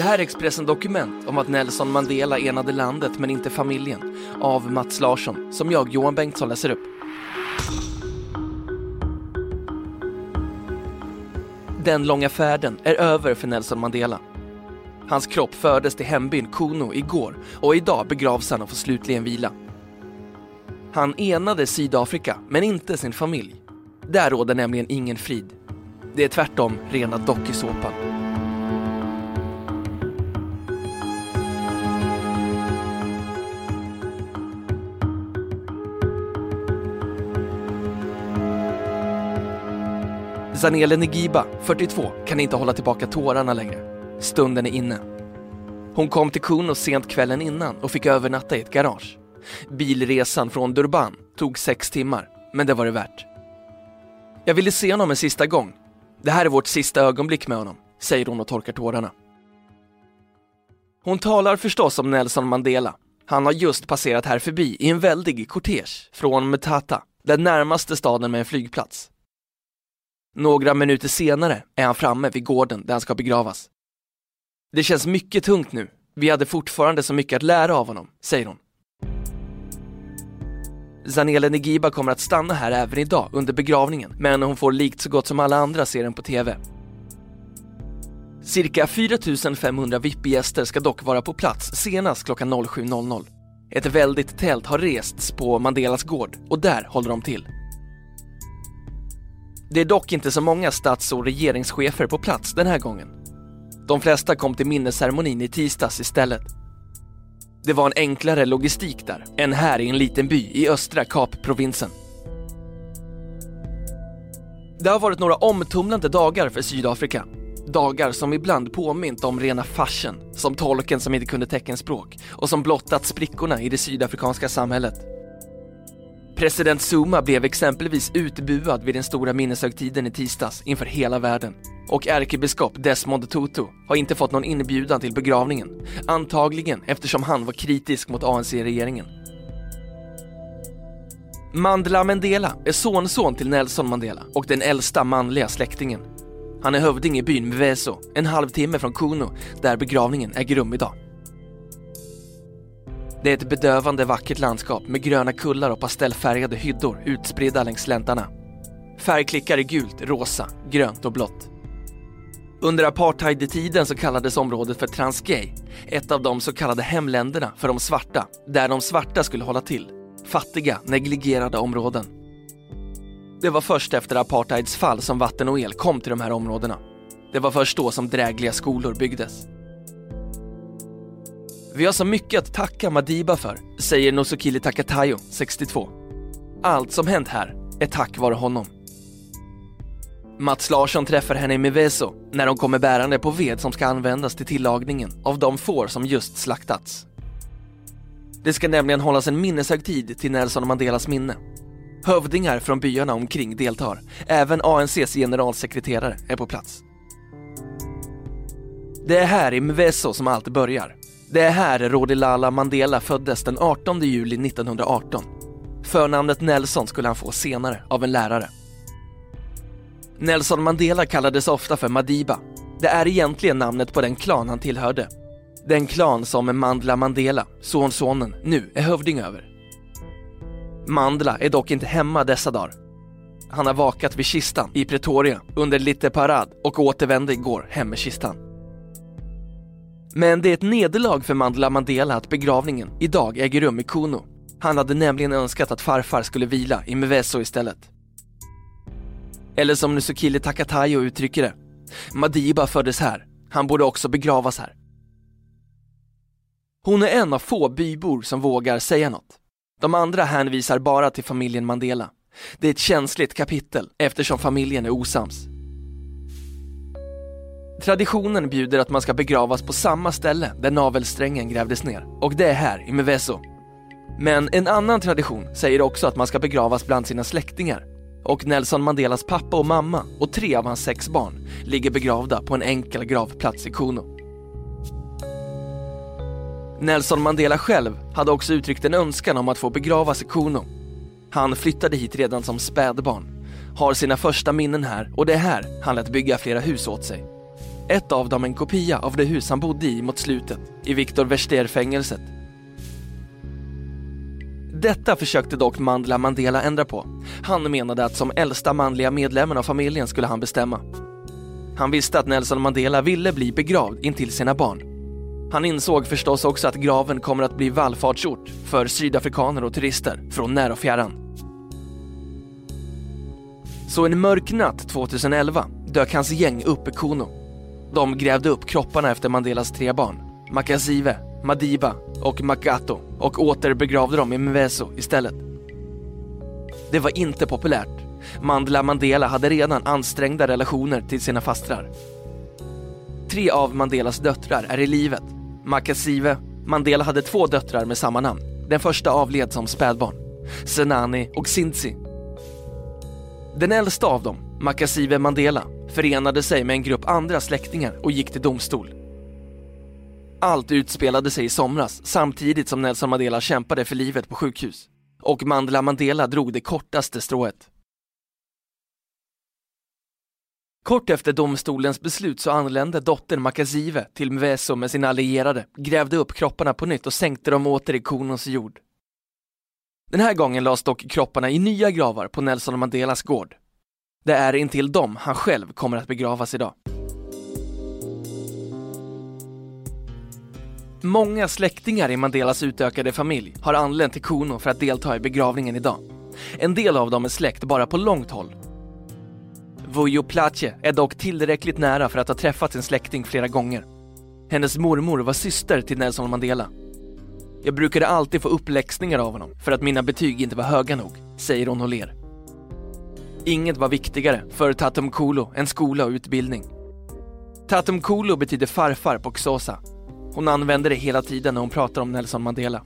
Det här är Expressen Dokument om att Nelson Mandela enade landet men inte familjen av Mats Larsson som jag, Johan Bengtsson, läser upp. Den långa färden är över för Nelson Mandela. Hans kropp fördes till hembyn Kuno igår och idag begravs han och får slutligen vila. Han enade Sydafrika, men inte sin familj. Där råder nämligen ingen frid. Det är tvärtom rena dokusåpan. Zanele Negiba, 42, kan inte hålla tillbaka tårarna längre. Stunden är inne. Hon kom till Kuno sent kvällen innan och fick övernatta i ett garage. Bilresan från Durban tog sex timmar, men det var det värt. Jag ville se honom en sista gång. Det här är vårt sista ögonblick med honom, säger hon och torkar tårarna. Hon talar förstås om Nelson Mandela. Han har just passerat här förbi i en väldig kortege från Mtata, den närmaste staden med en flygplats. Några minuter senare är han framme vid gården där han ska begravas. Det känns mycket tungt nu. Vi hade fortfarande så mycket att lära av honom, säger hon. Zanele Negiba kommer att stanna här även idag under begravningen, men hon får likt så gott som alla andra se den på TV. Cirka 4500 VIP-gäster ska dock vara på plats senast klockan 07.00. Ett väldigt tält har rests på Mandelas gård och där håller de till. Det är dock inte så många stats och regeringschefer på plats den här gången. De flesta kom till minnesceremonin i tisdags istället. Det var en enklare logistik där än här i en liten by i östra Kapprovinsen. Det har varit några omtumlande dagar för Sydafrika. Dagar som ibland påmint om rena farsen, som tolken som inte kunde teckenspråk och som blottat sprickorna i det sydafrikanska samhället. President Zuma blev exempelvis utbuad vid den stora minneshögtiden i tisdags inför hela världen. Och ärkebiskop Desmond Tutu har inte fått någon inbjudan till begravningen. Antagligen eftersom han var kritisk mot ANC-regeringen. Mandela Mandela är sonson till Nelson Mandela och den äldsta manliga släktingen. Han är hövding i byn Mveso, en halvtimme från Kuno, där begravningen äger rum idag. Det är ett bedövande vackert landskap med gröna kullar och pastellfärgade hyddor utspridda längs släntarna. Färgklickar i gult, rosa, grönt och blått. Under apartheidtiden så kallades området för Transkei, ett av de så kallade hemländerna för de svarta, där de svarta skulle hålla till. Fattiga, negligerade områden. Det var först efter apartheids fall som vatten och el kom till de här områdena. Det var först då som drägliga skolor byggdes. Vi har så mycket att tacka Madiba för, säger Nosokili Takatayo, 62. Allt som hänt här är tack vare honom. Mats Larsson träffar henne i Miveso när de kommer bärande på ved som ska användas till tillagningen av de får som just slaktats. Det ska nämligen hållas en minneshögtid till Nelson Mandelas minne. Hövdingar från byarna omkring deltar. Även ANCs generalsekreterare är på plats. Det är här i Mveso som allt börjar. Det är här Rodilala Mandela föddes den 18 juli 1918. Förnamnet Nelson skulle han få senare av en lärare. Nelson Mandela kallades ofta för Madiba. Det är egentligen namnet på den klan han tillhörde. Den klan som Mandla Mandela, sonsonen, nu är hövding över. Mandla är dock inte hemma dessa dagar. Han har vakat vid kistan i Pretoria under lite parad och återvände igår hem med kistan. Men det är ett nederlag för Mandela Mandela att begravningen idag äger rum i Kuno. Han hade nämligen önskat att farfar skulle vila i Mveso istället. Eller som Nusukile Takatayo uttrycker det. Madiba föddes här. Han borde också begravas här. Hon är en av få bybor som vågar säga något. De andra hänvisar bara till familjen Mandela. Det är ett känsligt kapitel eftersom familjen är osams. Traditionen bjuder att man ska begravas på samma ställe där navelsträngen grävdes ner och det är här i Mveso. Men en annan tradition säger också att man ska begravas bland sina släktingar och Nelson Mandelas pappa och mamma och tre av hans sex barn ligger begravda på en enkel gravplats i Kuno. Nelson Mandela själv hade också uttryckt en önskan om att få begravas i Kuno. Han flyttade hit redan som spädbarn, har sina första minnen här och det är här han lät bygga flera hus åt sig. Ett av dem en kopia av det hus han bodde i mot slutet, i Victor Verster-fängelset. Detta försökte dock Mandela Mandela ändra på. Han menade att som äldsta manliga medlemmen av familjen skulle han bestämma. Han visste att Nelson Mandela ville bli begravd intill sina barn. Han insåg förstås också att graven kommer att bli vallfartsort för sydafrikaner och turister från när och fjärran. Så en mörk natt 2011 dök hans gäng upp i Kuno. De grävde upp kropparna efter Mandelas tre barn, Makazive, Madiba och Makato och återbegravde dem i Mveso istället. Det var inte populärt. Mandela Mandela hade redan ansträngda relationer till sina fastrar. Tre av Mandelas döttrar är i livet. Makasive, Mandela hade två döttrar med samma namn. Den första avled som spädbarn. Senani och Sintsi. Den äldsta av dem, Makasive Mandela, förenade sig med en grupp andra släktingar och gick till domstol. Allt utspelade sig i somras samtidigt som Nelson Mandela kämpade för livet på sjukhus. Och Mandela Mandela drog det kortaste strået. Kort efter domstolens beslut så anlände dottern Makazive till Mveso med sina allierade, grävde upp kropparna på nytt och sänkte dem åter i konons jord. Den här gången lades dock kropparna i nya gravar på Nelson Mandelas gård. Det är intill dem han själv kommer att begravas idag. Många släktingar i Mandelas utökade familj har anlänt till Kuno för att delta i begravningen idag. En del av dem är släkt bara på långt håll. Vujo Plache är dock tillräckligt nära för att ha träffat sin släkting flera gånger. Hennes mormor var syster till Nelson Mandela. Jag brukade alltid få uppläxningar av honom för att mina betyg inte var höga nog, säger hon och ler. Inget var viktigare för Tatum Kolo än skola och utbildning. Tatum Kolo betyder farfar på Xhosa hon använder det hela tiden när hon pratar om Nelson Mandela.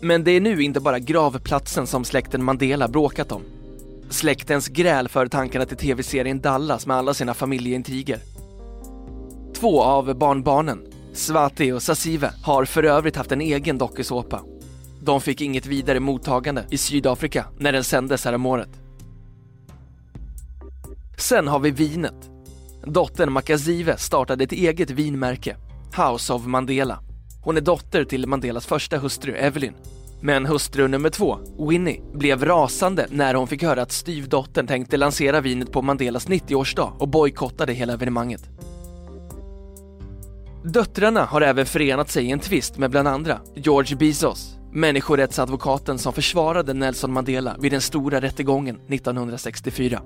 Men det är nu inte bara gravplatsen som släkten Mandela bråkat om. Släktens gräl för tankarna till tv-serien Dallas med alla sina familjeintriger. Två av barnbarnen, Swati och Sasive, har för övrigt haft en egen dokusåpa. De fick inget vidare mottagande i Sydafrika när den sändes häromåret. Sen har vi vinet Dottern Makazive startade ett eget vinmärke, House of Mandela. Hon är dotter till Mandelas första hustru Evelyn. Men hustru nummer två, Winnie, blev rasande när hon fick höra att styvdottern tänkte lansera vinet på Mandelas 90-årsdag och bojkottade hela evenemanget. Döttrarna har även förenat sig i en tvist med bland andra George Bezos, människorättsadvokaten som försvarade Nelson Mandela vid den stora rättegången 1964.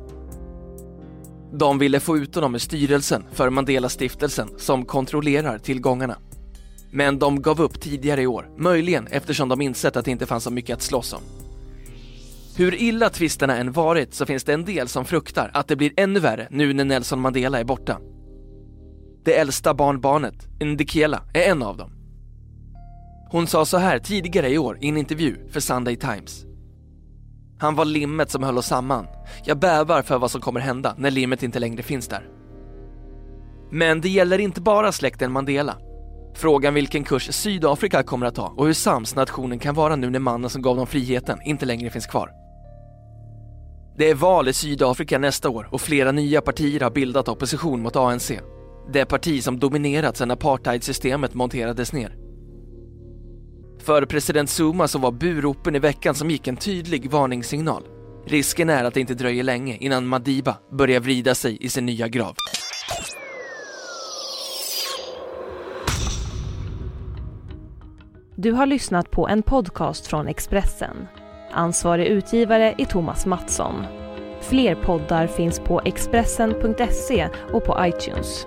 De ville få ut honom ur styrelsen för Mandela-stiftelsen som kontrollerar tillgångarna. Men de gav upp tidigare i år, möjligen eftersom de insett att det inte fanns så mycket att slåss om. Hur illa tvisterna än varit så finns det en del som fruktar att det blir ännu värre nu när Nelson Mandela är borta. Det äldsta barnbarnet, Ndikela, är en av dem. Hon sa så här tidigare i år i en intervju för Sunday Times. Han var limmet som höll oss samman. Jag bävar för vad som kommer hända när limmet inte längre finns där. Men det gäller inte bara släkten Mandela. Frågan vilken kurs Sydafrika kommer att ta och hur sams nationen kan vara nu när mannen som gav dem friheten inte längre finns kvar. Det är val i Sydafrika nästa år och flera nya partier har bildat opposition mot ANC. Det parti som dominerat sedan apartheidsystemet monterades ner. För president Zuma så var buropen i veckan som gick en tydlig varningssignal. Risken är att det inte dröjer länge innan Madiba börjar vrida sig i sin nya grav. Du har lyssnat på en podcast från Expressen. Ansvarig utgivare är Thomas Mattsson. Fler poddar finns på Expressen.se och på iTunes.